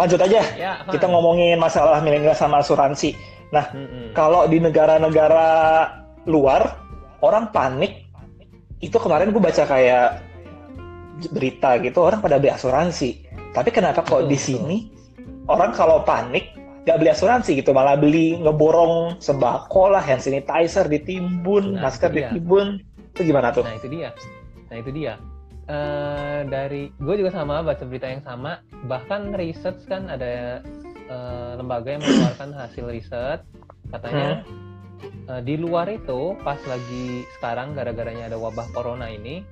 Lanjut aja. Ya, Kita ngomongin masalah milenial sama asuransi. Nah, Mm-mm. kalau di negara-negara luar orang panik itu kemarin gue baca kayak berita gitu orang pada beli asuransi tapi kenapa kok Betul, di betul. sini orang kalau panik nggak beli asuransi gitu malah beli ngeborong sembako lah hand sanitizer ditimbun Nah, masker ditimbun itu gimana tuh Nah itu dia. Nah itu dia. Eh dari gue juga sama baca berita yang sama. Bahkan research kan ada eh, lembaga yang mengeluarkan hasil riset. Katanya eh, di luar itu pas lagi sekarang gara-garanya ada wabah corona ini,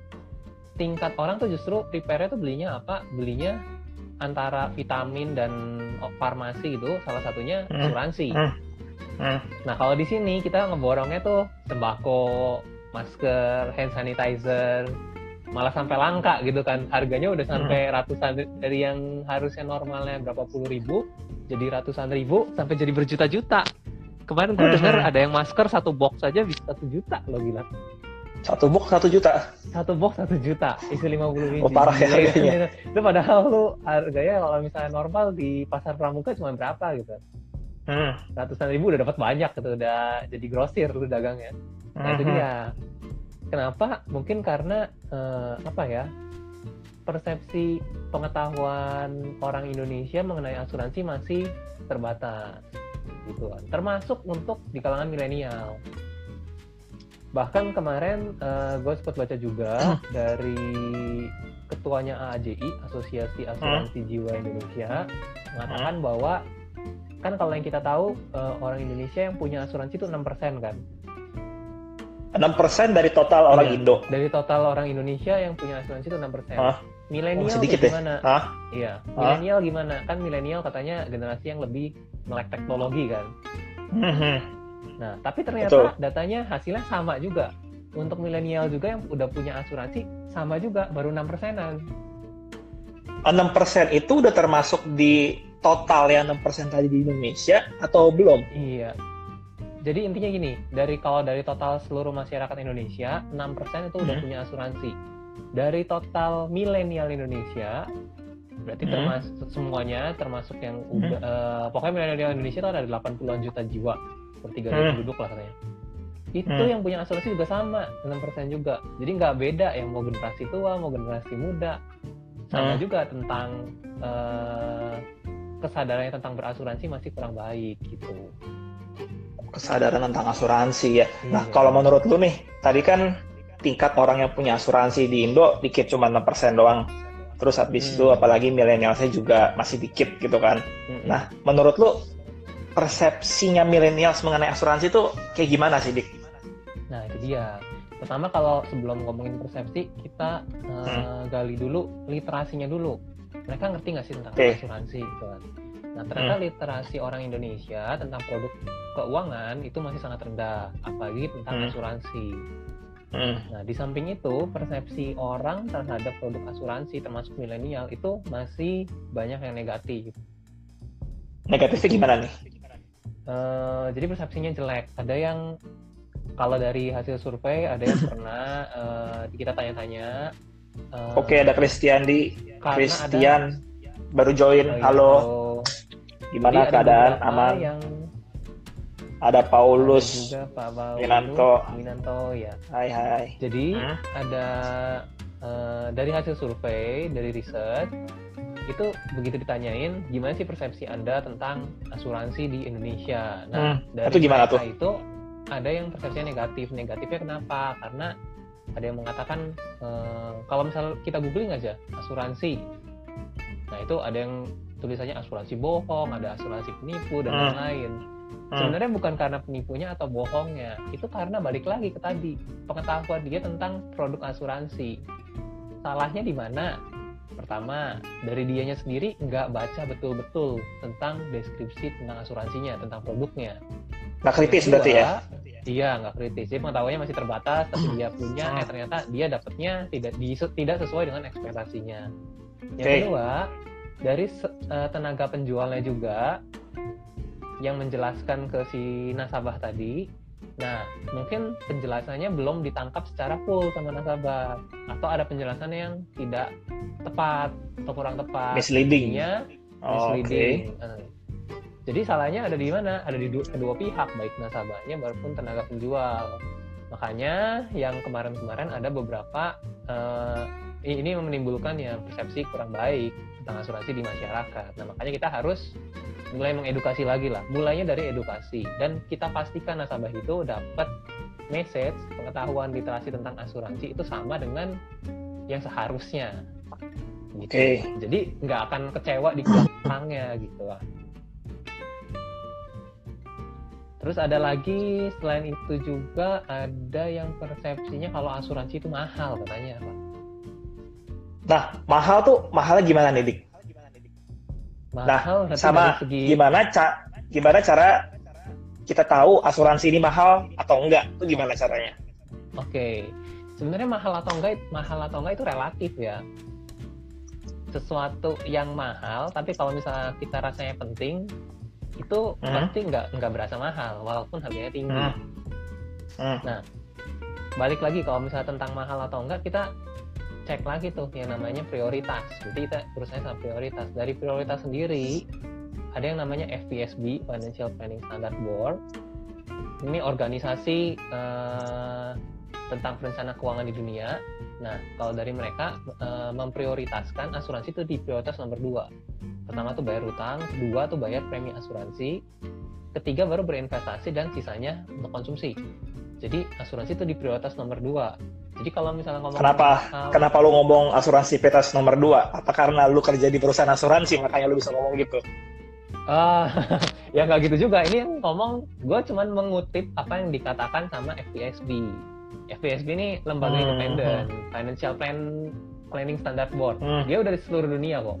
tingkat orang tuh justru prepare-nya tuh belinya apa? Belinya antara vitamin dan farmasi itu salah satunya Hmm. asuransi. Hmm. Hmm. Nah kalau di sini kita ngeborongnya tuh sembako, masker, hand sanitizer, malah sampai langka gitu kan. Harganya udah sampai ratusan dari yang harusnya normalnya berapa puluh ribu, jadi ratusan ribu sampai jadi berjuta-juta. Kemarin gue Mhm. dengar ada yang masker satu box aja bisa satu juta loh gila. satu box satu juta Satu box satu juta, isi 50 biji. Oh, parah ya harganya. gitu. Itu padahal lu harganya kalau misalnya normal di pasar pramuka cuma berapa gitu. Hmm. Ratusan ribu udah dapat banyak gitu, udah jadi grosir lu dagangnya. Nah itu Mhm. dia. Kenapa? Mungkin karena eh, apa ya? Persepsi pengetahuan orang Indonesia mengenai asuransi masih terbatas, gitu kan. Termasuk untuk di kalangan milenial. Bahkan kemarin gue sempat baca juga dari ketuanya AAJI, Asosiasi Asuransi Jiwa Indonesia, mengatakan bahwa kan kalau yang kita tahu eh, orang Indonesia yang punya asuransi itu 6% kan. 6% dari total orang Iya. Indo dari total orang Indonesia yang punya asuransi itu 6%. Hah? Milenial Oh, sedikit ya? gimana? Hah? Iya. Milenial gimana? Kan milenial katanya generasi yang lebih melek teknologi kan. Mhm. Nah, tapi ternyata Betul. datanya hasilnya sama juga. Untuk milenial juga yang udah punya asuransi sama juga, baru 6 persenan. 6% itu udah termasuk di total yang 6% tadi di Indonesia atau belum? Iya. Jadi intinya gini, dari kalau dari total seluruh masyarakat Indonesia, 6% itu udah Hmm. punya asuransi. Dari total milenial Indonesia, berarti Hmm. termasuk semuanya, termasuk yang udah, eh, pokoknya milenial Indonesia itu ada 80-an juta jiwa, per 3 Hmm. penduduk lah katanya. Itu Hmm. yang punya asuransi juga sama, 6% juga. Jadi nggak beda yang mau generasi tua, mau generasi muda. Sama Hmm. juga tentang eh, kesadarannya tentang berasuransi masih kurang baik gitu. Kesadaran tentang asuransi ya. Nah, Iya. kalau menurut lu nih, tadi kan tingkat orang yang punya asuransi di Indo dikit cuma 6% doang. Terus habis Hmm. itu apalagi milenialnya juga masih dikit gitu kan. Mm-mm. Nah, menurut lu persepsinya milenials mengenai asuransi itu kayak gimana sih, Dik? Nah itu dia. Pertama kalau sebelum ngomongin persepsi kita eh, gali dulu literasinya dulu. Mereka ngerti nggak sih tentang Oke. asuransi gitu kan? Nah ternyata literasi orang Indonesia tentang produk keuangan itu masih sangat rendah, apalagi tentang Hmm. asuransi. Hmm. Nah di samping itu persepsi orang terhadap produk asuransi termasuk milenial itu masih banyak yang negatif. Negatifnya gimana nih? Eh, jadi persepsinya jelek. Ada yang kalau dari hasil survei ada yang pernah eh, kita tanya-tanya. eh, Oke, ada Christian di Christian baru ada, join. Oh iya, Halo, halo. Gimana Jadi ada keadaan? Aman? Yang Ada ada Paulus. juga Pak Paulus, Winanto. Winanto ya. Hai hai. Jadi Hmm? ada eh, dari hasil survei, dari riset itu begitu ditanyain gimana sih persepsi Anda tentang asuransi di Indonesia. Nah, Hmm, dari itu gimana tuh? itu ada yang persepsinya negatif. Negatifnya kenapa? Karena ada yang mengatakan eh, kalau misalnya kita googling aja asuransi. Nah, itu ada yang tulisannya asuransi bohong, ada asuransi penipu dan Hmm. lain-lain. Hmm. Sebenarnya bukan karena penipunya atau bohongnya, itu karena balik lagi ke tadi pengetahuan dia tentang produk asuransi. Salahnya di mana? Pertama, dari dianya sendiri nggak baca betul-betul tentang deskripsi tentang asuransinya, tentang produknya. Nggak kritis Yang berarti ya? kedua, Iya, nggak kritis. Jadi pengetahuannya masih terbatas, tapi dia punya, eh ternyata dia dapatnya tidak di- tidak sesuai dengan ekspektasinya. Yang Oke. kedua, dari eh, tenaga penjualnya juga yang menjelaskan ke si nasabah tadi. Nah, mungkin penjelasannya belum ditangkap secara full sama nasabah, atau ada penjelasan yang tidak tepat atau kurang tepat. Misleading. Oh, misleading. Eh, Jadi salahnya ada di mana? Ada di du- kedua pihak, baik nasabahnya maupun tenaga penjual. Makanya yang kemarin-kemarin ada beberapa eh, ini menimbulkan ya persepsi kurang baik tentang asuransi di masyarakat. Nah makanya kita harus mulai mengedukasi lagi lah. Mulainya dari edukasi dan kita pastikan nasabah itu dapat message pengetahuan literasi tentang asuransi itu sama dengan yang seharusnya. Gitu. Oke. Jadi nggak akan kecewa di belakangnya gitu lah. Terus ada lagi selain itu juga ada yang persepsinya kalau asuransi itu mahal katanya Pak. Nah, mahal tuh mahalnya gimana nih, Dik? Mahal tapi sama segi Gimana ca gimana cara kita tahu asuransi ini mahal atau enggak? Itu gimana caranya? Oke. Sebenarnya mahal atau enggak mahal atau enggak itu relatif ya. Sesuatu yang mahal tapi kalau misalnya kita rasanya penting itu Hmm. pasti nggak nggak berasa mahal walaupun harganya tinggi. Hmm. Hmm. balik lagi kalau misalnya tentang mahal atau enggak kita cek lagi tuh yang namanya prioritas. Jadi kita urusannya sama prioritas. Dari prioritas sendiri ada yang namanya FPSB Financial Planning Standard Board. Ini organisasi eh, tentang perencana keuangan di dunia. Nah kalau dari mereka eh, memprioritaskan asuransi itu di prioritas nomor dua. Pertama tuh bayar utang kedua tuh bayar premi asuransi ketiga baru berinvestasi dan sisanya untuk konsumsi jadi asuransi itu di prioritas nomor dua. Jadi kalau misalnya ngomong Kenapa? mahal- Kenapa lu ngomong asuransi prioritas nomor dua? Apa karena lu kerja di perusahaan asuransi makanya lu bisa ngomong gitu? Ah, ya nggak gitu juga. Ini yang ngomong, gue cuman mengutip apa yang dikatakan sama FPSB. FPSB ini lembaga Hmm, independen, Financial Plan Planning Standard Board. Hmm. Dia udah di seluruh dunia kok.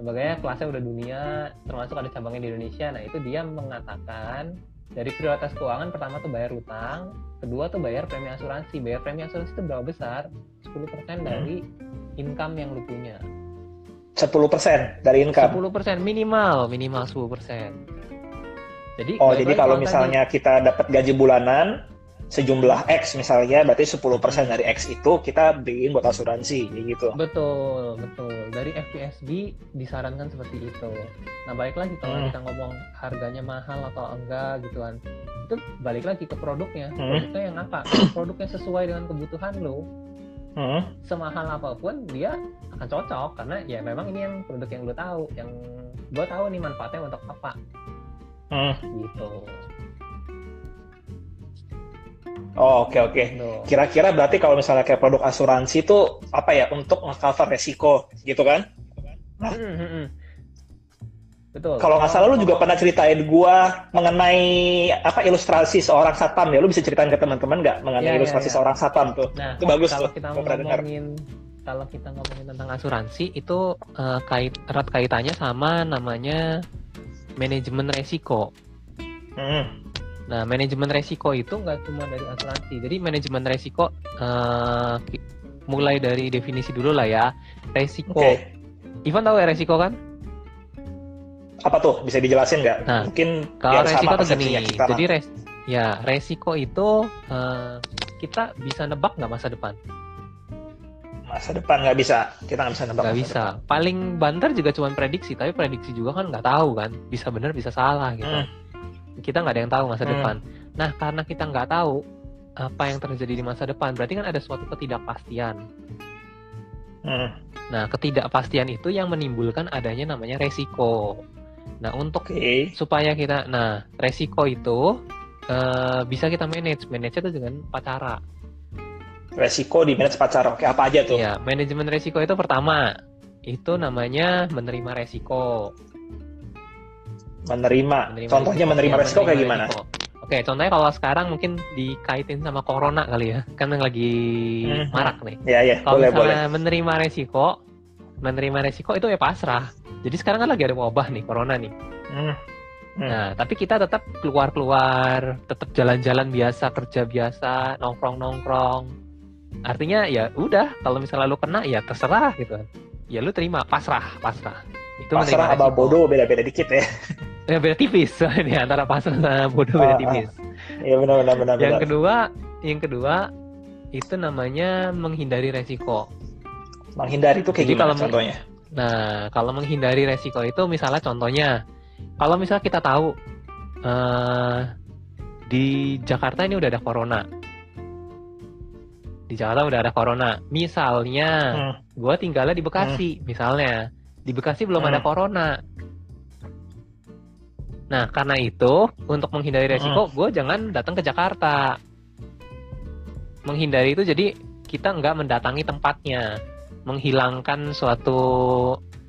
Lembaganya kelasnya udah dunia, termasuk ada cabangnya di Indonesia. Nah itu dia mengatakan dari prioritas keuangan pertama tuh bayar utang, kedua tuh bayar premi asuransi. Bayar premi asuransi itu berapa besar? 10% dari income yang lu punya. 10% dari income. 10% minimal, minimal 10%. Jadi Oh, jadi kalau tadi. misalnya kita dapat gaji bulanan sejumlah X misalnya, berarti 10% dari X itu kita beliin buat asuransi, gitu. betul, betul. Dari FPSB disarankan seperti itu. Nah, balik lagi kalau Hmm. kita ngomong harganya mahal atau enggak gitu kan. Itu balik lagi ke produknya. Hmm. Produknya yang apa? Produknya sesuai dengan kebutuhan lo. Hmm. Semahal apa pun dia akan cocok karena ya memang ini yang produk yang lo tahu, yang gue tahu nih manfaatnya untuk apa Hmm. gitu. Oh, oke oke. Tuh. Kira-kira berarti kalau misalnya kayak produk asuransi itu apa ya untuk nge-cover resiko gitu kan? Hmm, hmm, hmm. Betul. Kalau nggak salah lu juga pernah ceritain gua mengenai apa ilustrasi seorang satpam ya. Lu bisa ceritain ke teman-teman nggak mengenai Iya, iya, ilustrasi iya. seorang satpam tuh? Nah, Itu bagus kalau tuh, kita ngomongin kalau kita ngomongin tentang asuransi itu eh, kait erat kaitannya sama namanya manajemen resiko. Hmm. Nah, manajemen resiko itu nggak cuma dari asuransi. Jadi manajemen resiko ki- mulai dari definisi dulu lah ya. Resiko. Oke. Ivan tahu ya resiko kan? Apa tuh? Bisa dijelasin nggak? Nah, Mungkin Kalau biar resiko sama tuh gini. kita. Jadi res ya resiko itu eh, kita bisa nebak nggak masa depan? masa depan nggak bisa. Kita nggak bisa nebak. nggak bisa paling banter juga cuma prediksi tapi prediksi juga kan nggak tahu kan bisa benar bisa salah gitu Hmm. Kita nggak ada yang tahu masa Hmm. depan nah karena kita nggak tahu apa yang terjadi di masa depan berarti kan ada suatu ketidakpastian. Hmm. nah ketidakpastian itu yang menimbulkan adanya namanya resiko nah untuk Oke. supaya kita nah resiko itu eh, bisa kita manage manage itu dengan empat cara Resiko di manage pacar. Oke, apa aja tuh? ya manajemen resiko itu pertama itu namanya menerima resiko Menerima. Contohnya menerima Iya, resiko kayak gimana? resiko. Oke, contohnya kalau sekarang mungkin dikaitin sama corona kali ya, kan yang lagi Hmm. marak nih. Ya ya, Kalau boleh boleh. menerima resiko, menerima resiko itu ya pasrah. Jadi sekarang kan lagi ada wabah nih, corona nih. Hmm. Hmm. Nah, tapi kita tetap keluar-keluar, tetap jalan-jalan biasa, kerja biasa, nongkrong-nongkrong. Artinya ya udah, kalau misalnya lu kena ya terserah gitu. Ya lu terima, pasrah, pasrah. Itu Pasrah menerima sama bodoh beda-beda dikit ya. Ya beda tipis ini antara pasrah sama bodoh Ah, beda ah. tipis. Iya benar benar benar. Yang benar. kedua, yang kedua itu namanya menghindari resiko. Menghindari itu kayak Jadi gimana kalau contohnya? Nah, kalau menghindari resiko itu misalnya contohnya, kalau misalnya kita tahu uh, di Jakarta ini udah ada corona, di Jakarta udah ada corona. Misalnya, hmm. gue tinggalnya di Bekasi, hmm. misalnya di Bekasi belum hmm. ada corona. Nah, karena itu untuk menghindari resiko, hmm. gue jangan datang ke Jakarta. Menghindari itu jadi kita nggak mendatangi tempatnya menghilangkan suatu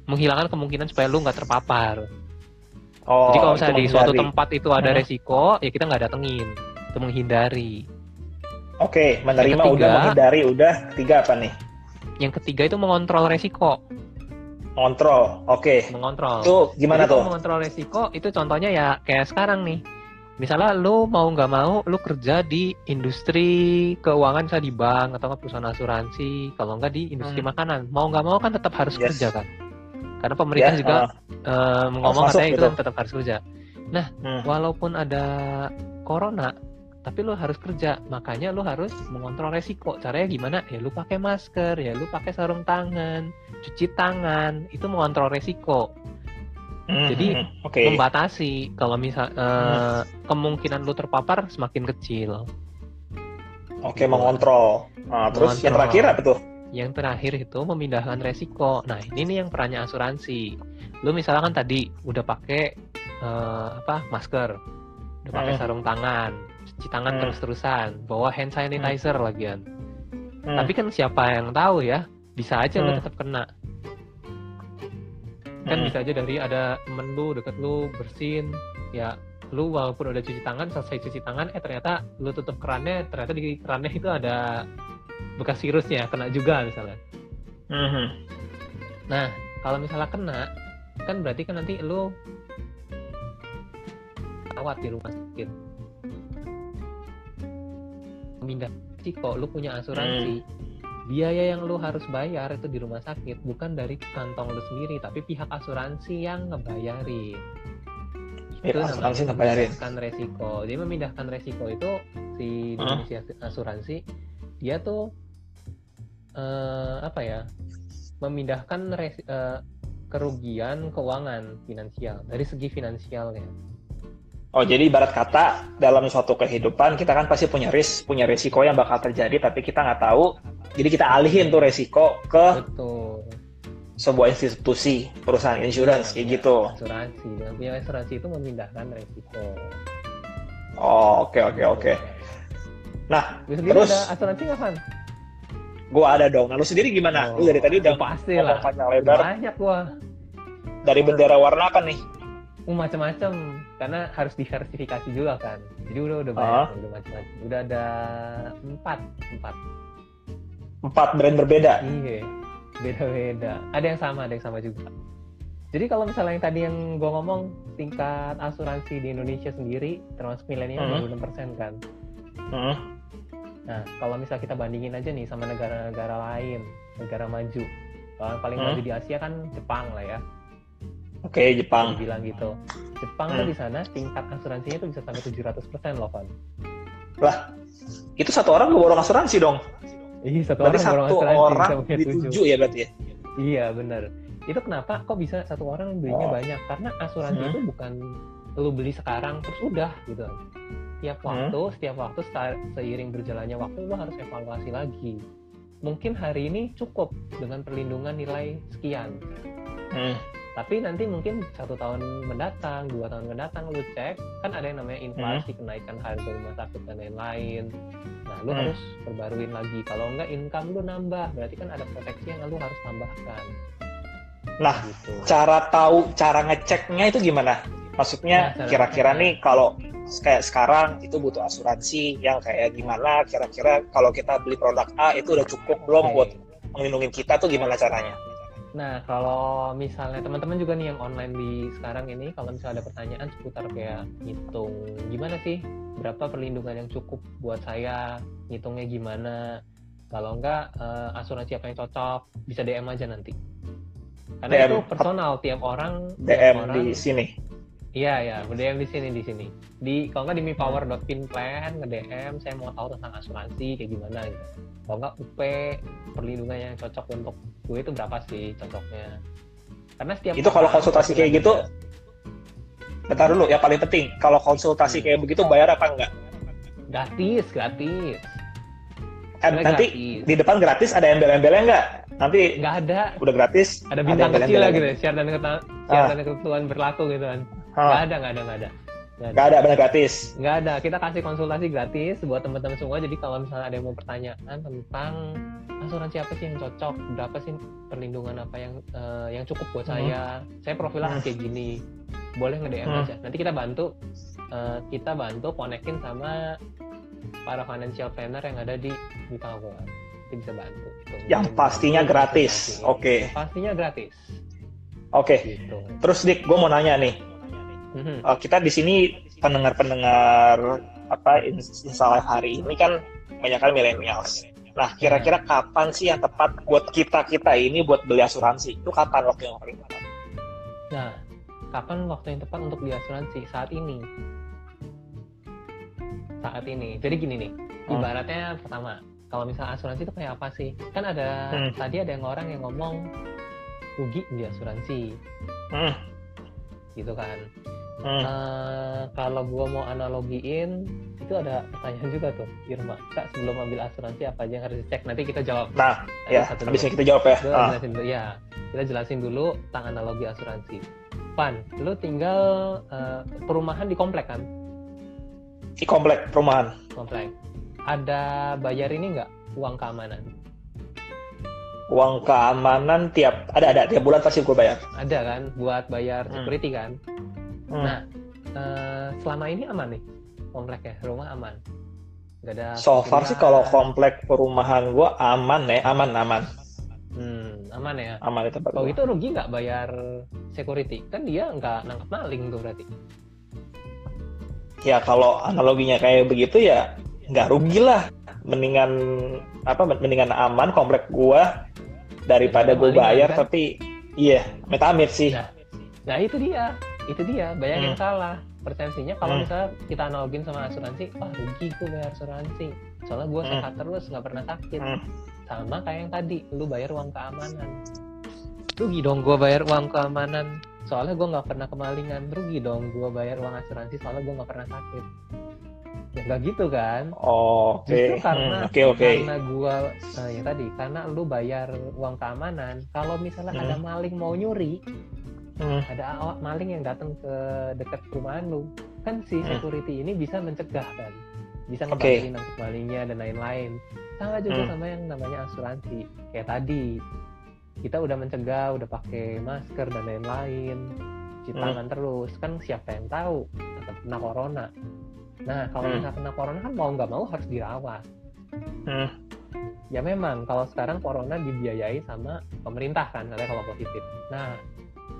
menghilangkan kemungkinan supaya lu nggak terpapar. Oh, Jadi kalau misalnya di suatu tempat itu ada hmm. resiko, ya kita nggak datengin, itu menghindari. Oke, menerima ketiga, udah menghindari, udah ketiga apa nih? Yang ketiga itu mengontrol resiko. Mengontrol, oke. Okay. Mengontrol. Itu gimana Jadi, tuh? Mengontrol resiko itu contohnya ya kayak sekarang nih misalnya lu mau nggak mau lu kerja di industri keuangan misalnya di bank atau perusahaan asuransi kalau nggak di industri hmm. makanan mau nggak mau kan tetap harus yes. kerja kan karena pemerintah yeah, juga uh, uh, ngomong katanya itu kan tetap harus kerja nah hmm. walaupun ada corona tapi lu harus kerja makanya lu harus mengontrol resiko caranya gimana ya lu pakai masker ya lu pakai sarung tangan cuci tangan itu mengontrol resiko Hmm, Jadi hmm, okay. membatasi kalau misal uh, hmm. kemungkinan lu terpapar semakin kecil. Oke, okay, mengontrol. Nah, terus mengontrol. yang terakhir apa tuh? Yang terakhir itu memindahkan resiko. Nah, ini nih yang perannya asuransi. Lu misalkan tadi udah pakai uh, apa? masker, udah pakai hmm. sarung tangan, cuci tangan hmm. terus-terusan, bawa hand sanitizer hmm. lagian. Hmm. Tapi kan siapa yang tahu ya? Bisa aja hmm. lu tetap kena kan hmm. bisa aja dari ada temen lu deket lu bersin ya lu walaupun udah cuci tangan selesai cuci tangan eh ternyata lu tutup kerannya ternyata di kerannya itu ada bekas virusnya kena juga misalnya hmm. nah kalau misalnya kena kan berarti kan nanti lu rawat di rumah sakit pindah sih kok lu punya asuransi hmm. biaya yang lu harus bayar itu di rumah sakit bukan dari kantong lu sendiri tapi pihak asuransi yang ngebayarin. Itu asuransi ngebayarin. memindahkan resiko. Jadi memindahkan resiko itu si asuransi dia tuh uh, apa ya memindahkan res, uh, kerugian keuangan finansial dari segi finansialnya Oh, jadi ibarat kata dalam suatu kehidupan kita kan pasti punya risk, punya resiko yang bakal terjadi, tapi kita nggak tahu. Jadi kita alihin tuh resiko ke Betul. sebuah institusi, perusahaan insurance, ya, kayak gitu. Asuransi, dengan punya asuransi itu memindahkan resiko. Oh, oke okay, oke okay, oke. Okay. Nah, terus ada asuransi nggak kan? Gua ada dong. Nah, lu sendiri gimana? Oh, lu dari tadi udah pasti lah. Banyak gua. Dari bendera warna apa nih? Oh, macam-macam karena harus diversifikasi juga kan. Jadi udah udah banyak uh. udah macam-macam. Udah ada empat empat. Empat brand berbeda? Iya beda-beda. Ada yang sama ada yang sama juga. Jadi kalau misalnya yang tadi yang gue ngomong tingkat asuransi di Indonesia sendiri termasuk milenial uh -huh. persen kan. Uh -huh. nah kalau misalnya kita bandingin aja nih sama negara-negara lain negara maju. Paling uh -huh. maju di Asia kan Jepang lah ya Oke, okay, Jepang. Bilang gitu. Jepang hmm. tuh di sana tingkat asuransinya tuh bisa sampai 700% loh, Van. Lah, itu satu orang gue borong asuransi dong. Iya, satu berarti orang satu orang di tujuh ya berarti ya? Iya, benar. Itu kenapa kok bisa satu orang belinya oh. banyak? Karena asuransi hmm. itu bukan lu beli sekarang terus udah gitu. Tiap hmm. waktu, hmm. setiap waktu seiring berjalannya waktu lu harus evaluasi lagi. Mungkin hari ini cukup dengan perlindungan nilai sekian. Hmm tapi nanti mungkin satu tahun mendatang dua tahun mendatang lu cek kan ada yang namanya inflasi hmm. kenaikan harga rumah sakit dan lain-lain nah lu hmm. harus perbaruin lagi kalau enggak income lu nambah berarti kan ada proteksi yang lu harus tambahkan nah gitu. cara tahu cara ngeceknya itu gimana maksudnya nah, kira-kira nih kalau kayak sekarang itu butuh asuransi yang kayak gimana kira-kira kalau kita beli produk A itu udah cukup belum okay. buat melindungi kita tuh gimana caranya Nah, kalau misalnya teman-teman juga nih yang online di sekarang ini, kalau misalnya ada pertanyaan seputar kayak ngitung gimana sih berapa perlindungan yang cukup buat saya, ngitungnya gimana, kalau enggak uh, asuransi apa yang cocok, bisa DM aja nanti. Karena DM, itu personal tiap orang. DM tiap orang, di sini. Iya ya, DM di sini di sini. Di kalau nggak di mipower.pinplan nge-DM saya mau tahu tentang asuransi kayak gimana gitu. Kalau nggak UP perlindungan yang cocok untuk gue itu berapa sih cocoknya? Karena setiap itu kalau konsultasi kayak gitu bentar dulu ya paling penting kalau konsultasi hmm. kayak begitu bayar apa enggak? Gratis gratis. Eh, nanti gratis. di depan gratis ada embel-embelnya enggak? Nanti nggak ada. udah gratis ada bintang ada kecil lah gitu syarat dan ketentuan berlaku gitu kan ah. nggak ada nggak ada nggak ada Gak ada benar gratis. Gak ada. Kita kasih konsultasi gratis buat teman-teman semua. Jadi kalau misalnya ada yang mau pertanyaan tentang asuransi apa sih yang cocok, berapa sih perlindungan apa yang uh, yang cukup buat hmm. saya. Saya profilnya hmm. kayak gini. Boleh nge-DM hmm. aja. Nanti kita bantu uh, kita bantu konekin sama para financial planner yang ada di di Taiwan. Kita bisa bantu. Yang pastinya gratis. Oke. Okay. Pastinya gratis. Oke. Okay. Gitu. Terus Dik, gue mau nanya nih Mm-hmm. Uh, kita di sini pendengar-pendengar apa insya hari ini kan banyak kan millennials. Nah, kira-kira kapan sih yang tepat buat kita kita ini buat beli asuransi? Itu kapan waktu yang paling tepat? Nah, kapan waktu yang tepat untuk beli asuransi? Saat ini. Saat ini. Jadi gini nih, hmm. ibaratnya pertama, kalau misalnya asuransi itu kayak apa sih? Kan ada hmm. tadi ada yang orang yang ngomong rugi di asuransi. Hmm. Gitu kan. Hmm. Uh, kalau gua mau analogiin itu ada pertanyaan juga tuh Irma. Kak sebelum ambil asuransi apa aja yang harus dicek? Nanti kita jawab. Nah ya habisnya kita jawab ya. Ah. jelasin dulu ya. Kita jelasin dulu tentang analogi asuransi. Pan lu tinggal uh, perumahan di komplek kan? Di komplek perumahan. Komplek. Ada bayar ini nggak uang keamanan? Uang keamanan tiap ada ada. Tiap bulan pasti gue bayar. Ada kan buat bayar security hmm. kan Hmm. Nah, uh, selama ini aman nih komplek ya, rumah aman. Gak ada. So far sih kalau komplek perumahan gua aman ya, aman aman. Hmm, aman ya. Aman itu. Kalau itu rugi nggak bayar security? Kan dia nggak nangkep maling tuh berarti. Ya kalau analoginya kayak begitu ya nggak rugi lah. Mendingan apa? Mendingan aman komplek gua daripada gue bayar kan? tapi iya metamit sih. Nah, nah itu dia itu dia banyak hmm. yang salah persepsinya kalau hmm. misalnya kita analogin sama asuransi wah rugi gue bayar asuransi soalnya gue hmm. sehat terus nggak pernah sakit hmm. sama kayak yang tadi lu bayar uang keamanan rugi dong gue bayar uang keamanan soalnya gue nggak pernah kemalingan rugi dong gue bayar uang asuransi soalnya gue nggak pernah sakit ya nggak gitu kan oh okay. justru karena hmm, okay, okay. karena gue nah, ya tadi karena lu bayar uang keamanan kalau misalnya hmm. ada maling mau nyuri hmm. ada awak maling yang datang ke dekat perumahan lu kan si hmm. security ini bisa mencegah kan bisa ngebantuin okay. malingnya dan lain-lain sama juga hmm. sama yang namanya asuransi kayak tadi kita udah mencegah udah pakai masker dan lain-lain cuci hmm. tangan terus kan siapa yang tahu tetap kena corona nah kalau hmm. misalnya kena corona kan mau nggak mau harus dirawat hmm. ya memang kalau sekarang corona dibiayai sama pemerintah kan kalau positif nah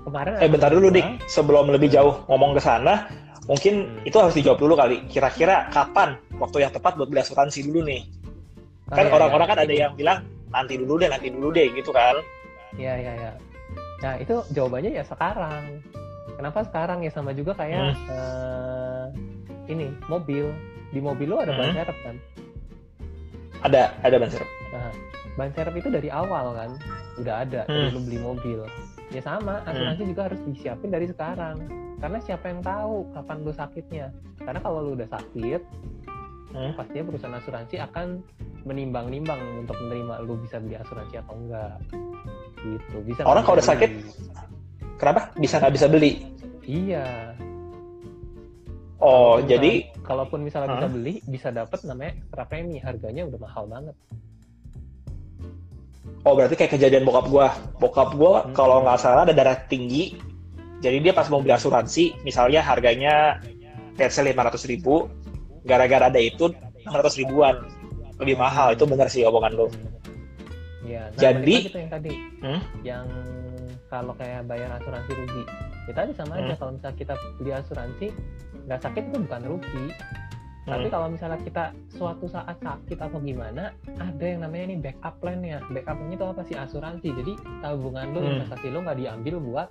kemarin eh bentar dulu dik. Sebelum lebih jauh ngomong ke sana mungkin hmm. itu harus dijawab dulu kali. Kira-kira kapan waktu yang tepat buat beli asuransi dulu nih? Oh, kan iya, orang-orang iya, kan ada yang bilang nanti dulu deh nanti dulu deh gitu kan? Iya iya iya. Nah itu jawabannya ya sekarang. Kenapa sekarang? Ya sama juga kayak hmm. uh, ini mobil. Di mobil lo ada hmm. ban serep kan? Ada ada ban serep. Nah ban serep itu dari awal kan? Udah ada hmm. lo beli mobil ya sama asuransi hmm. juga harus disiapin dari sekarang. Karena siapa yang tahu kapan lu sakitnya. Karena kalau lu udah sakit hmm. pastinya perusahaan asuransi akan menimbang-nimbang untuk menerima lu bisa beli asuransi atau enggak. Gitu bisa orang kalau udah sakit kenapa? Bisa nggak bisa beli? Iya. Oh kalaupun jadi misalnya, kalaupun misalnya huh? bisa beli bisa dapat namanya ekstra premi. Harganya udah mahal banget oh berarti kayak kejadian bokap gue bokap gue hmm. kalau nggak salah ada darah tinggi. Jadi dia pas mau beli asuransi misalnya harganya let's lima ratus ribu gara-gara ada itu enam ratus ribuan. Lebih mahal itu benar sih omongan lo ya, nah, jadi itu yang tadi. Hmm? yang kalau kayak bayar asuransi rugi. Ya tadi sama hmm. aja kalau misalnya kita beli asuransi nggak sakit itu bukan rugi tapi hmm. kalau misalnya kita suatu saat sakit atau gimana, ada yang namanya ini backup plan ya. Backup plan itu apa sih asuransi? Jadi tabungan lo, hmm. investasi lo nggak diambil buat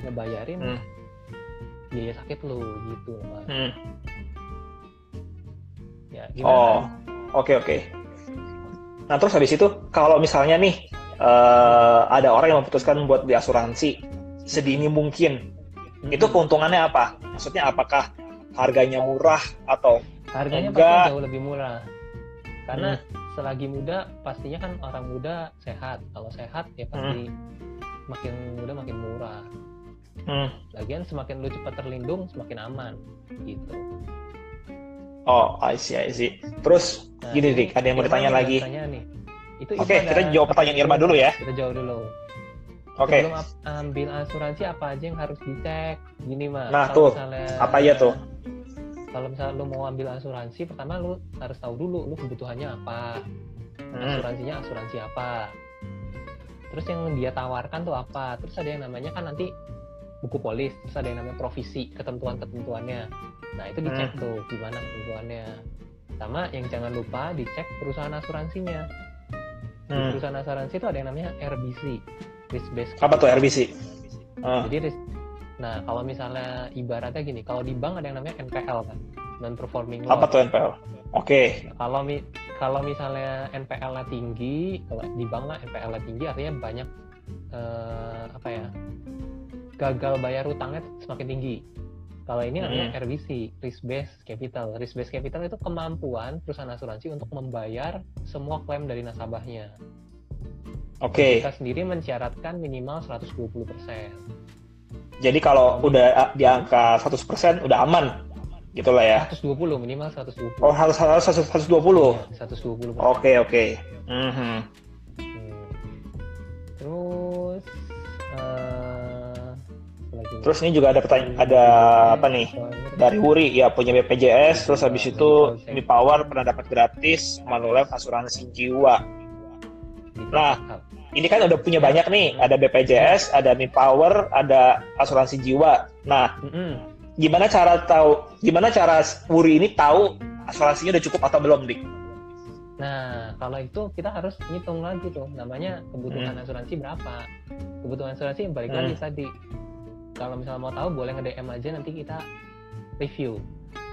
ngebayarin hmm. biaya sakit lo gitu mas. Hmm. Ya, gimana? Oh, oke okay, oke. Okay. Nah terus habis itu kalau misalnya nih uh, ada orang yang memutuskan buat di asuransi, sedini mungkin. Itu keuntungannya apa? Maksudnya apakah harganya murah atau harganya enggak? pasti jauh lebih murah karena hmm. selagi muda pastinya kan orang muda sehat kalau sehat ya pasti hmm. makin muda makin murah hmm. lagian semakin lu cepat terlindung semakin aman gitu oh I see I see terus nah, gini dik ada yang mau ditanya lagi Oke, okay, kita jawab pertanyaan Irma dulu ya. Kita jawab dulu. Oke. Okay. Sebelum ambil asuransi apa aja yang harus dicek? Gini mah. Nah tuh, misalnya, apa ya tuh? Kalau misalnya lu mau ambil asuransi pertama lu harus tahu dulu lu kebutuhannya apa hmm. asuransinya asuransi apa terus yang dia tawarkan tuh apa terus ada yang namanya kan nanti buku polis terus ada yang namanya provisi ketentuan ketentuannya nah itu dicek hmm. tuh gimana ketentuannya sama yang jangan lupa dicek perusahaan asuransinya hmm. di perusahaan asuransi itu ada yang namanya RBC risk based apa tuh RBC uh. jadi Nah, kalau misalnya ibaratnya gini, kalau di bank ada yang namanya NPL kan, non performing loan. Apa tuh NPL? Oke. Okay. Kalau mi kalau misalnya NPL-nya tinggi, kalau di bank lah NPL-nya tinggi artinya banyak eh, apa ya? gagal bayar utangnya semakin tinggi. Kalau ini namanya hmm. RBC, risk based capital. Risk based capital itu kemampuan perusahaan asuransi untuk membayar semua klaim dari nasabahnya. Oke. Okay. Kita sendiri mensyaratkan minimal 120 persen. Jadi kalau udah di angka 100% udah aman gitu lah ya. 120 minimal 120. Oh harus harus 120. Iya, 120. Oke oke. Mhm. Terus uh, Terus ini juga ada pertanyaan ada apa nih dari Wuri ya punya BPJS terus habis itu Mi Power pernah dapat gratis Manulife asuransi jiwa. Nah, ini kan udah punya banyak nih, ada BPJS, ada Mi Power, ada asuransi jiwa. Nah, mm-hmm. gimana cara tahu, gimana cara Wuri ini tahu asuransinya udah cukup atau belum, Dik? Nah, kalau itu kita harus ngitung lagi tuh, namanya kebutuhan mm. asuransi berapa. Kebutuhan asuransi yang balik mm. lagi tadi. Kalau misalnya mau tahu, boleh nge-DM aja nanti kita review.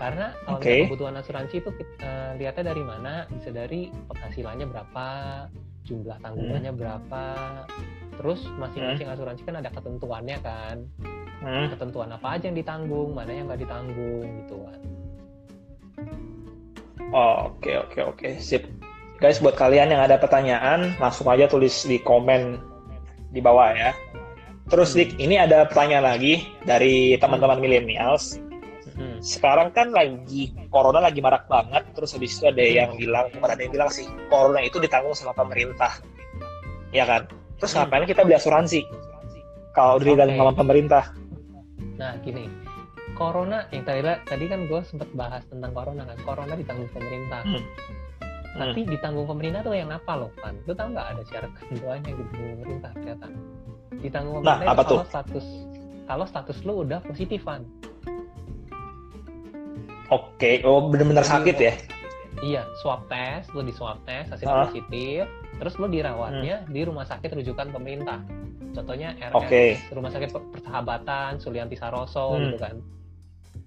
Karena kalau okay. kebutuhan asuransi itu kita, uh, lihatnya dari mana? Bisa dari penghasilannya berapa, jumlah tanggungannya hmm. berapa terus masing-masing hmm. asuransi kan ada ketentuannya kan hmm. ketentuan apa aja yang ditanggung mana yang nggak ditanggung gitu kan oke oke oke sip guys buat kalian yang ada pertanyaan langsung aja tulis di komen di bawah ya terus Dik ini ada pertanyaan lagi dari teman-teman millennials Hmm. Sekarang kan lagi corona lagi marak banget, terus habis itu ada yang bilang, bukan ada yang bilang sih, corona itu ditanggung sama pemerintah, ya kan? Terus hmm. ngapain kita beli asuransi? Kalau okay. ditanggung sama pemerintah? Nah, gini, corona yang tadi tadi kan gue sempat bahas tentang corona kan, corona ditanggung pemerintah. Hmm. Tapi hmm. ditanggung pemerintah tuh yang apa loh, Pan? Lu tau nggak ada syarat ketentuannya yang ditanggung pemerintah ternyata? Ditanggung nah, pemerintah nah, apa kalau status kalau status lu udah positif, Pan Oke, okay. oh benar-benar sakit ya? Iya, swab test, lo di swab test hasil uh. positif, terus lo dirawatnya hmm. di rumah sakit rujukan pemerintah. Contohnya RS, okay. Rumah Sakit Persahabatan, Sulianti Saroso hmm. gitu kan.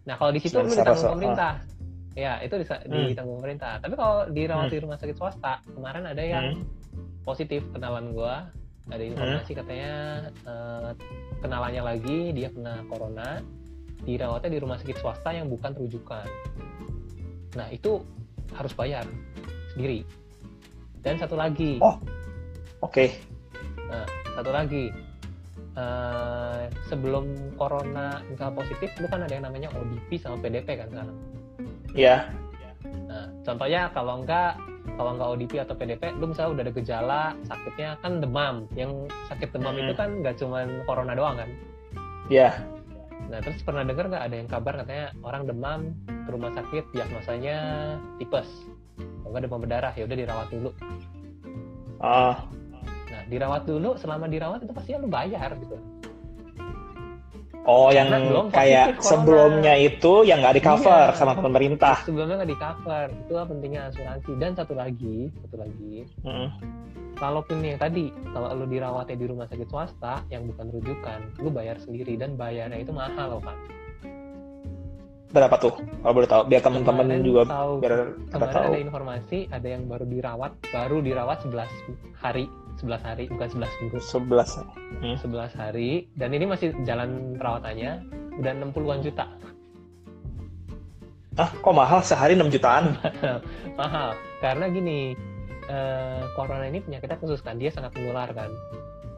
Nah, kalau di situ lo ditanggung pemerintah. Uh. Ya, itu di, hmm. ditanggung pemerintah. Tapi kalau dirawat hmm. di rumah sakit swasta, kemarin ada yang hmm. positif kenalan gua, ada informasi hmm. katanya uh, kenalannya lagi dia kena corona dirawatnya di rumah sakit swasta yang bukan rujukan. Nah, itu harus bayar sendiri. Dan satu lagi. Oh, oke. Okay. Nah, satu lagi. Uh, sebelum corona misal positif, lu kan ada yang namanya ODP sama PDP kan sekarang. Iya. Yeah. Nah, contohnya kalau enggak kalau enggak ODP atau PDP, lu misalnya udah ada gejala sakitnya kan demam. Yang sakit demam hmm. itu kan nggak cuma corona doang kan? Iya. Yeah Nah terus pernah dengar nggak ada yang kabar katanya orang demam ke rumah sakit diagnosanya tipes, kalau nggak demam berdarah ya udah dirawat dulu. Ah. Nah dirawat dulu, selama dirawat itu pasti lu bayar gitu. Oh, yang kayak sebelumnya itu yang nggak di cover iya, sama pemerintah. Sebelumnya nggak di cover, itu pentingnya asuransi. Dan satu lagi, satu lagi, mm kalaupun yang tadi kalau lu dirawatnya di rumah sakit swasta yang bukan rujukan lu bayar sendiri dan bayarnya itu mahal loh kan berapa tuh? Kalau boleh tahu biar teman-teman juga tahu, biar kemarin tahu. ada informasi ada yang baru dirawat baru dirawat 11 hari 11 hari bukan 11 minggu. 11 hmm. 11 hari. Dan ini masih jalan perawatannya udah 60-an juta. Ah kok mahal? Sehari 6 jutaan? Mahal. Karena gini eh, corona ini penyakitnya khusus kan dia sangat menular kan.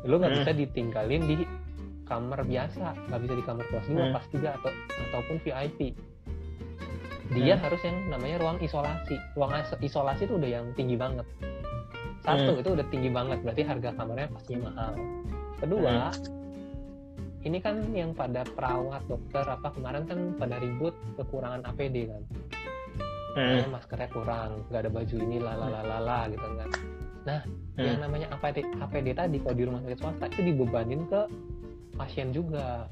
Lu nggak hmm. bisa ditinggalin di kamar biasa nggak bisa di kamar kelas 2 hmm. kelas 3 atau ataupun VIP dia hmm. harus yang namanya ruang isolasi. Ruang isolasi itu udah yang tinggi banget satu hmm. itu udah tinggi banget berarti harga kamarnya pastinya mahal kedua hmm. ini kan yang pada perawat dokter apa kemarin kan pada ribut kekurangan APD kan hmm. maskernya kurang nggak ada baju ini lalalala gitu kan nah hmm. yang namanya APD APD tadi kalau di rumah sakit swasta itu dibebanin ke pasien juga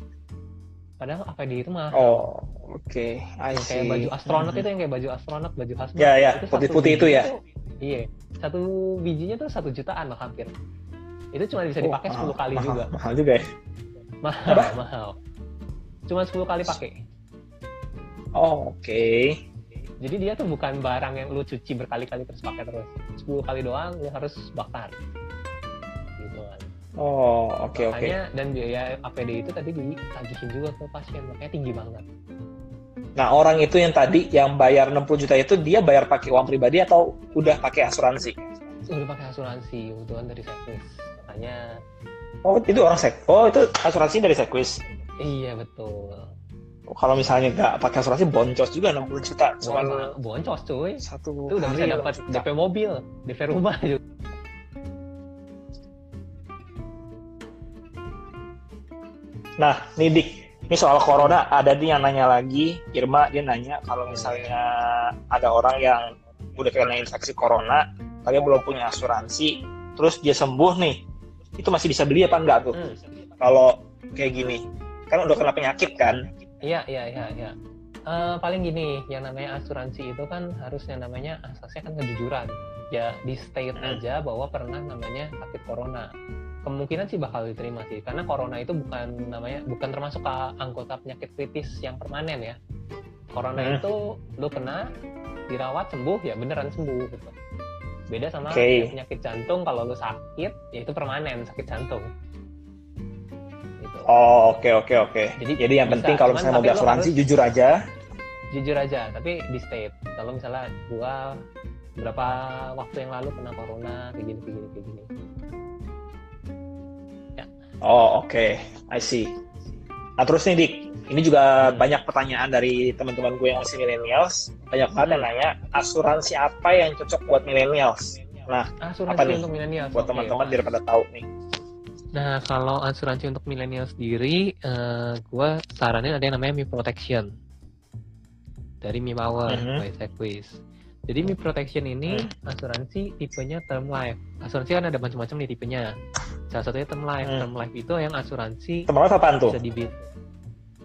padahal APD itu mah oh oke okay. kayak baju astronot hmm. itu yang kayak baju astronot baju hazmat ya ya putih-putih itu ya iya satu bijinya tuh satu jutaan loh hampir. Itu cuma bisa dipakai oh, 10 kali mahal, juga. Mahal juga ya? Mahal Apa? mahal. Cuma 10 kali pakai. Oh, oke. Okay jadi dia tuh bukan barang yang lu cuci berkali-kali terus pakai terus. 10 kali doang lu harus bakar. Gitu kan. Oh oke okay, oke. Okay. dan biaya APD itu tadi ditagihin juga ke pasien. Makanya tinggi banget nah orang itu yang tadi yang bayar 60 juta itu dia bayar pakai uang pribadi atau udah pakai asuransi? Udah pakai asuransi kebetulan dari Sekwis makanya oh itu orang sek oh itu asuransi dari Sekwis iya betul. Kalau misalnya nggak pakai asuransi boncos juga 60 juta. Cuma boncos cuy. satu itu udah bisa dapat DP mobil DP rumah juga. Nah nih Dik ini soal corona ada nih yang nanya lagi Irma dia nanya kalau misalnya ada orang yang udah kena infeksi corona tapi belum punya asuransi terus dia sembuh nih itu masih bisa beli apa enggak tuh hmm. kalau kayak gini kan udah kena penyakit kan Iya, iya, iya, iya. Uh, paling gini, yang namanya asuransi itu kan harus yang namanya asasnya kan kejujuran. Ya di state hmm. aja bahwa pernah namanya sakit corona. Kemungkinan sih bakal diterima sih, karena corona itu bukan namanya bukan termasuk anggota penyakit kritis yang permanen ya. Corona hmm. itu lu kena, dirawat sembuh ya beneran sembuh gitu. Beda sama okay. penyakit jantung kalau lu sakit ya itu permanen sakit jantung Oh oke okay, oke okay, oke. Okay. Jadi jadi yang bisa, penting kalau misalnya mau beli asuransi harus, jujur aja. Jujur aja, tapi di state. Kalau misalnya gua berapa waktu yang lalu kena corona kayak gini kayak gini kayak gini. Oh oke, okay. I see. Nah terus nih Dik, ini juga hmm. banyak pertanyaan dari teman-teman gue yang masih millennials. Banyak banget yang nanya asuransi apa yang cocok buat millennials. Nah, asuransi apa nih untuk millennials? Buat teman-teman okay, biar pada tahu nih. Nah, kalau asuransi untuk milenial sendiri, uh, eh, gue saranin ada yang namanya Mi Protection dari Mi Power uh -huh. by Sequis. Jadi Mi Protection ini uh. asuransi tipenya term life. Asuransi kan ada macam-macam nih tipenya. Salah satunya term life. Uh. Term life itu yang asuransi term life apaan tuh? Bisa dibit.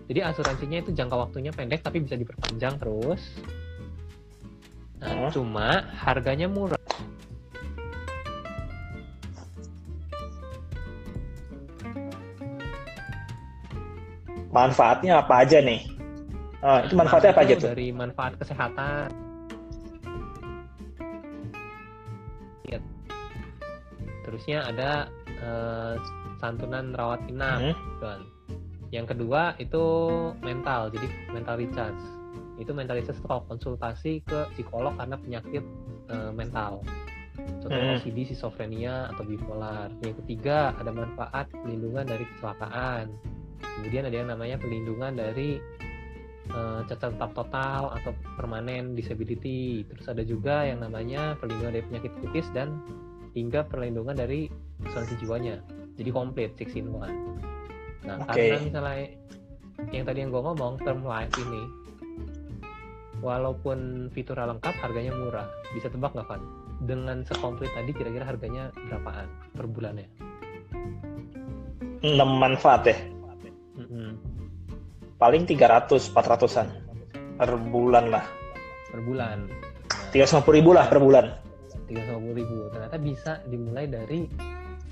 Jadi asuransinya itu jangka waktunya pendek tapi bisa diperpanjang terus. Nah, uh. cuma harganya murah. manfaatnya apa aja nih? Uh, itu manfaatnya apa aja tuh? Dari manfaat kesehatan. Terusnya ada uh, santunan rawat inap, hmm. kan. Yang kedua itu mental, jadi mental recharge. Itu mental recharge kalau konsultasi ke psikolog karena penyakit uh, mental. Contohnya hmm. OCD, schizophrenia, atau bipolar. Yang ketiga ada manfaat pelindungan dari kecelakaan kemudian ada yang namanya pelindungan dari uh, cacat tetap total atau permanen disability terus ada juga yang namanya perlindungan dari penyakit kritis dan hingga perlindungan dari asuransi jiwanya jadi komplit six in one nah okay. karena misalnya yang tadi yang gue ngomong term life ini walaupun fiturnya lengkap harganya murah bisa tebak nggak kan dengan sekomplit tadi kira-kira harganya berapaan per bulannya 6 manfaat ya Hmm. Paling 300 400-an per bulan lah. Per bulan. Tiga puluh ribu lah per bulan. Tiga puluh ribu. Ternyata bisa dimulai dari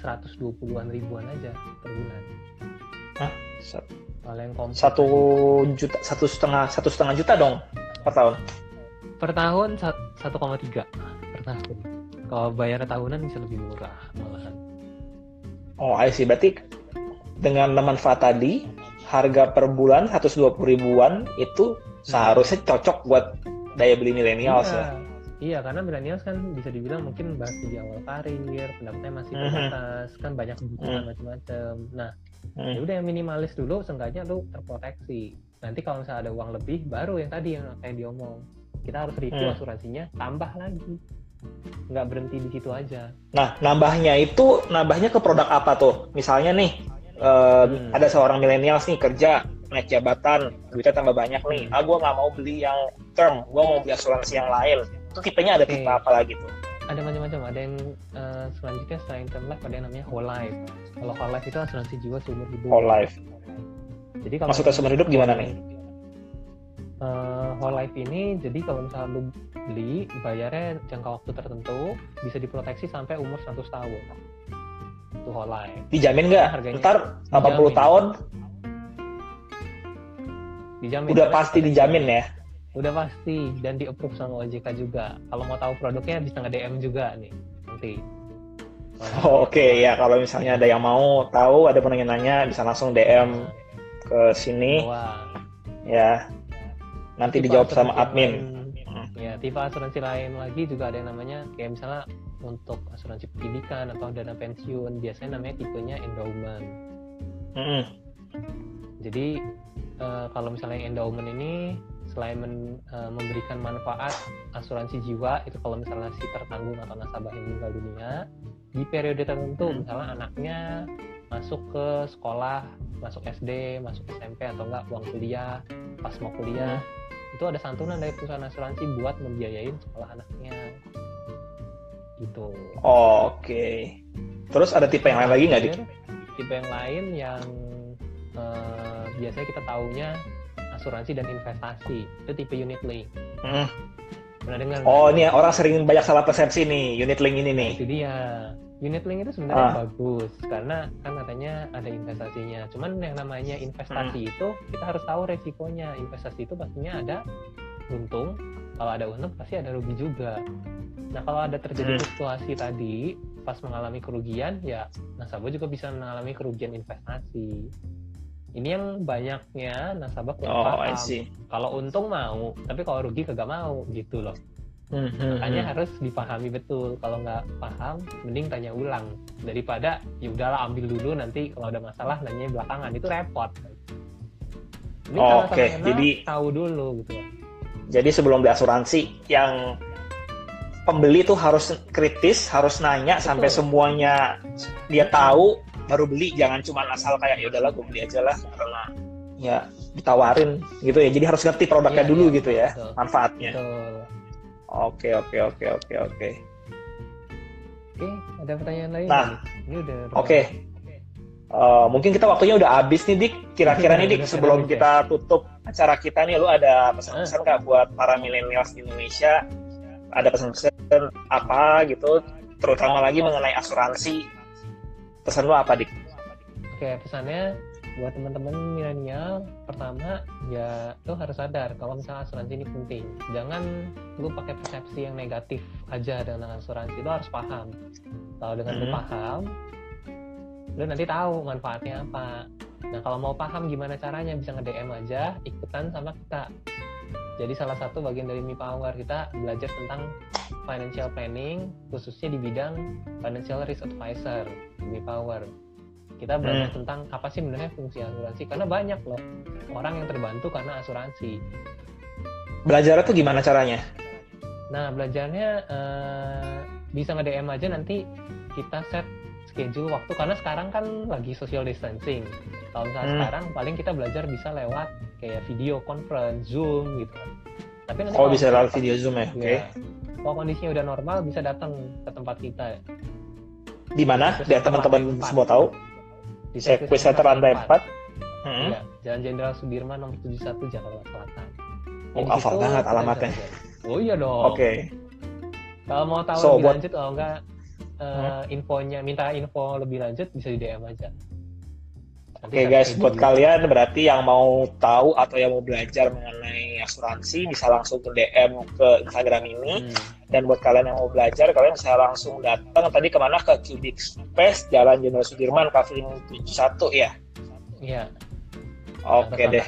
120-an ribuan aja per bulan. Hah? Paling satu juta satu setengah satu setengah juta dong per tahun per tahun 1,3 per tahun kalau bayar tahunan bisa lebih murah malahan Oh, I see. Berarti dengan manfaat tadi, harga per bulan 120 ribuan itu seharusnya cocok buat daya beli milenial iya. ya. Iya, karena milenials kan bisa dibilang mungkin masih di awal karir, pendapatannya masih mhm. terbatas, kan banyak kebutuhan mm-hmm. macam-macam. Nah, mm-hmm. ya udah yang minimalis dulu, seenggaknya lu terproteksi. Nanti kalau misalnya ada uang lebih, baru yang tadi yang kayak diomong, kita harus review asuransinya, tambah lagi nggak berhenti di situ aja. Nah, nambahnya itu nambahnya ke produk apa tuh? Misalnya nih, uh, hmm. ada seorang milenial nih kerja naik jabatan, duitnya tambah banyak nih. Hmm. Ah, gue nggak mau beli yang term, gue mau beli asuransi yang lain. Itu tipenya ada okay. tipe apa lagi tuh? Ada macam-macam. Ada yang uh, selanjutnya selain term life ada yang namanya whole life. Kalau whole life itu asuransi jiwa seumur hidup. Whole life. Jadi kalau maksudnya seumur hidup gimana nih? Uh, whole life ini jadi kalau misalnya lu beli bayarnya jangka waktu tertentu bisa diproteksi sampai umur 100 tahun itu whole life dijamin nggak ntar 80 dijamin. tahun dijamin udah pasti dijamin ya udah pasti dan di approve sama OJK juga kalau mau tahu produknya bisa nge DM juga nih nanti oh, oke okay. ya kalau misalnya ada yang mau tahu ada nanya-nanya bisa langsung DM ke sini Wah. ya nanti dijawab sama admin ya tipe asuransi lain lagi juga ada yang namanya kayak misalnya untuk asuransi pendidikan atau dana pensiun biasanya namanya tipenya endowment mm -hmm. jadi uh, kalau misalnya endowment ini selain men, uh, memberikan manfaat asuransi jiwa itu kalau misalnya si tertanggung atau nasabah yang meninggal dunia di periode tertentu hmm. misalnya anaknya masuk ke sekolah masuk SD masuk SMP atau enggak uang kuliah pas mau kuliah hmm itu ada santunan dari perusahaan asuransi buat membiayain sekolah anaknya gitu oh, oke okay. terus ada tipe yang lain lagi nggak dik tipe yang lain yang uh, biasanya kita taunya asuransi dan investasi itu tipe unit link hmm. pernah dengar oh ini orang sering banyak salah persepsi nih unit link ini nih itu dia unit link itu sebenarnya ah. bagus karena kan katanya ada investasinya. Cuman yang namanya investasi hmm. itu kita harus tahu resikonya. Investasi itu pastinya ada untung. Kalau ada untung pasti ada rugi juga. Nah kalau ada terjadi hmm. fluktuasi tadi pas mengalami kerugian ya nasabah juga bisa mengalami kerugian investasi. Ini yang banyaknya nasabah kurang oh, paham. Kalau untung mau, tapi kalau rugi kagak mau gitu loh. Hmm, makanya hmm. harus dipahami betul kalau nggak paham mending tanya ulang daripada ya udahlah ambil dulu nanti kalau ada masalah nanya belakangan itu repot ini oh, oke okay. jadi tahu dulu gitu jadi sebelum beli asuransi yang pembeli tuh harus kritis harus nanya betul. sampai semuanya dia tahu baru beli jangan cuma asal kayak ya udahlah gue beli aja lah karena ya ditawarin gitu ya jadi harus ngerti produknya ya, dulu ya, gitu ya betul. manfaatnya betul Oke, oke, oke, oke, oke. Oke, ada pertanyaan lain? Nah, ini udah. Oke. Okay. Uh, mungkin kita waktunya udah habis nih Dik. Kira-kira nih Dik sebelum kita tutup acara kita nih, lu ada pesan-pesan nggak buat para milenials di Indonesia? Ada pesan-pesan apa gitu? Terutama lagi mengenai asuransi. Pesan lu apa Dik? Oke, pesannya buat teman-teman milenial pertama ya lo harus sadar kalau misalnya asuransi ini penting jangan lo pakai persepsi yang negatif aja dengan asuransi lo harus paham kalau dengan mm -hmm. lo paham lo nanti tahu manfaatnya apa nah kalau mau paham gimana caranya bisa nge DM aja ikutan sama kita jadi salah satu bagian dari Mi Power kita belajar tentang financial planning khususnya di bidang financial risk advisor Mi Power kita belajar hmm. tentang apa sih sebenarnya fungsi asuransi karena banyak loh orang yang terbantu karena asuransi. Belajar itu gimana caranya? Nah belajarnya uh, bisa nge DM aja nanti kita set schedule waktu karena sekarang kan lagi social distancing kalau misalnya hmm. sekarang paling kita belajar bisa lewat kayak video conference zoom gitu tapi nanti oh bisa lewat video zoom ya oke okay. kalau kondisinya udah normal bisa datang ke tempat kita di mana biar teman-teman semua tahu di Equisata lantai 4. Hmm. Ya, Jalan Jenderal Sudirman nomor 71 Jakarta Selatan. Oh, hafal banget alamatnya. Oh iya dong. Oke. Okay. Kalau mau tahu so, lebih buat... lanjut kalau enggak uh, hmm? infonya minta info lebih lanjut bisa di DM aja. Oke okay, guys, buat kalian berarti yang mau tahu atau yang mau belajar mengenai asuransi bisa langsung ke DM ke Instagram ini. Hmm. Dan buat kalian yang mau belajar, kalian bisa langsung datang tadi ke mana ke Cubic Space Jalan Jenderal Sudirman, Cafe 71 ya. Iya. Oke okay deh.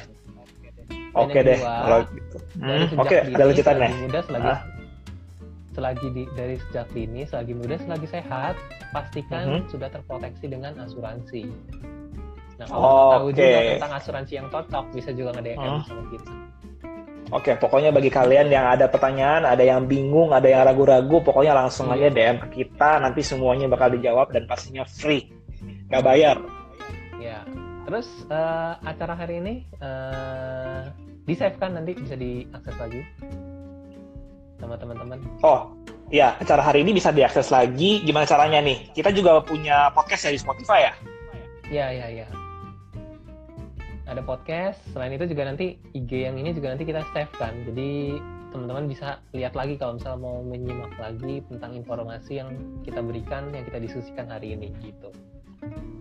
Oke okay deh. Kalau gitu. Hmm, Oke, ada lanjutannya. Muda selagi ah. Selagi di, dari sejak dini, selagi muda, selagi sehat, pastikan mm -hmm. sudah terproteksi dengan asuransi. Nah, kalau oh, tahu okay. juga tentang asuransi yang cocok, bisa juga nge-DM hmm. sama kita. Oke, okay, pokoknya bagi kalian yang ada pertanyaan, ada yang bingung, ada yang ragu-ragu, pokoknya langsung hmm. aja DM ke kita, nanti semuanya bakal dijawab dan pastinya free, nggak bayar. Ya, terus uh, acara hari ini uh, di save kan nanti bisa diakses lagi sama teman-teman. Oh, iya, acara hari ini bisa diakses lagi. Gimana caranya nih? Kita juga punya podcast ya di Spotify ya? Iya, iya, iya ada podcast. Selain itu juga nanti IG yang ini juga nanti kita save kan. Jadi teman-teman bisa lihat lagi kalau misalnya mau menyimak lagi tentang informasi yang kita berikan, yang kita diskusikan hari ini gitu.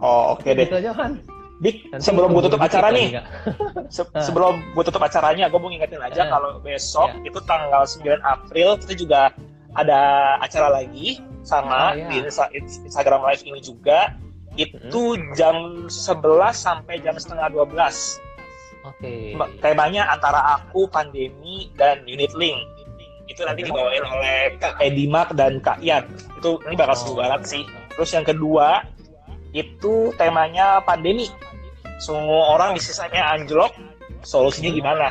Oh oke okay deh. Gitu aja kan. Dik, Nanti sebelum gue tutup acara nih, se sebelum gue tutup acaranya, gue mau ngingetin aja uh, kalau besok yeah. itu tanggal 9 April kita juga ada acara lagi sama uh, yeah. di Instagram Live ini juga itu hmm. jam 11 sampai jam setengah 12. Oke. Okay. Temanya antara aku, pandemi, dan unit link. Itu nanti dibawain oleh Kak Edimak dan Kak Ian. Itu ini bakal seru oh. banget sih. Terus yang kedua, itu temanya pandemi. Semua orang bisnisnya anjlok, solusinya gimana?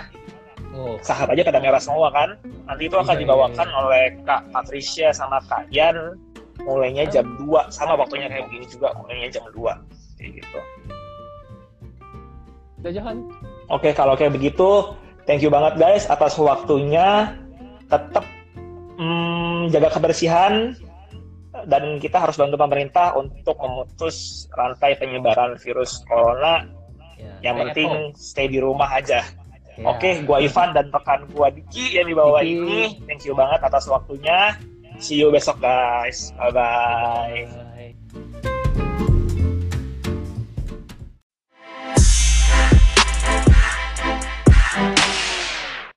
Oh. Sahab aja pada merah semua kan. Nanti itu akan iya, iya, dibawakan iya. oleh Kak Patricia sama Kak Ian mulainya jam 2 sama waktunya kayak begini juga mulainya jam 2 kayak gitu Jajahan. Oke, kalau kayak begitu, thank you banget guys atas waktunya. Tetap hmm, jaga kebersihan dan kita harus bantu pemerintah untuk memutus rantai penyebaran virus corona. Ya, yang penting stay di rumah aja. Ya. Oke, gua Ivan dan rekan gua Diki yang di bawah Diki. ini. Thank you banget atas waktunya. See you besok guys. Bye bye. bye.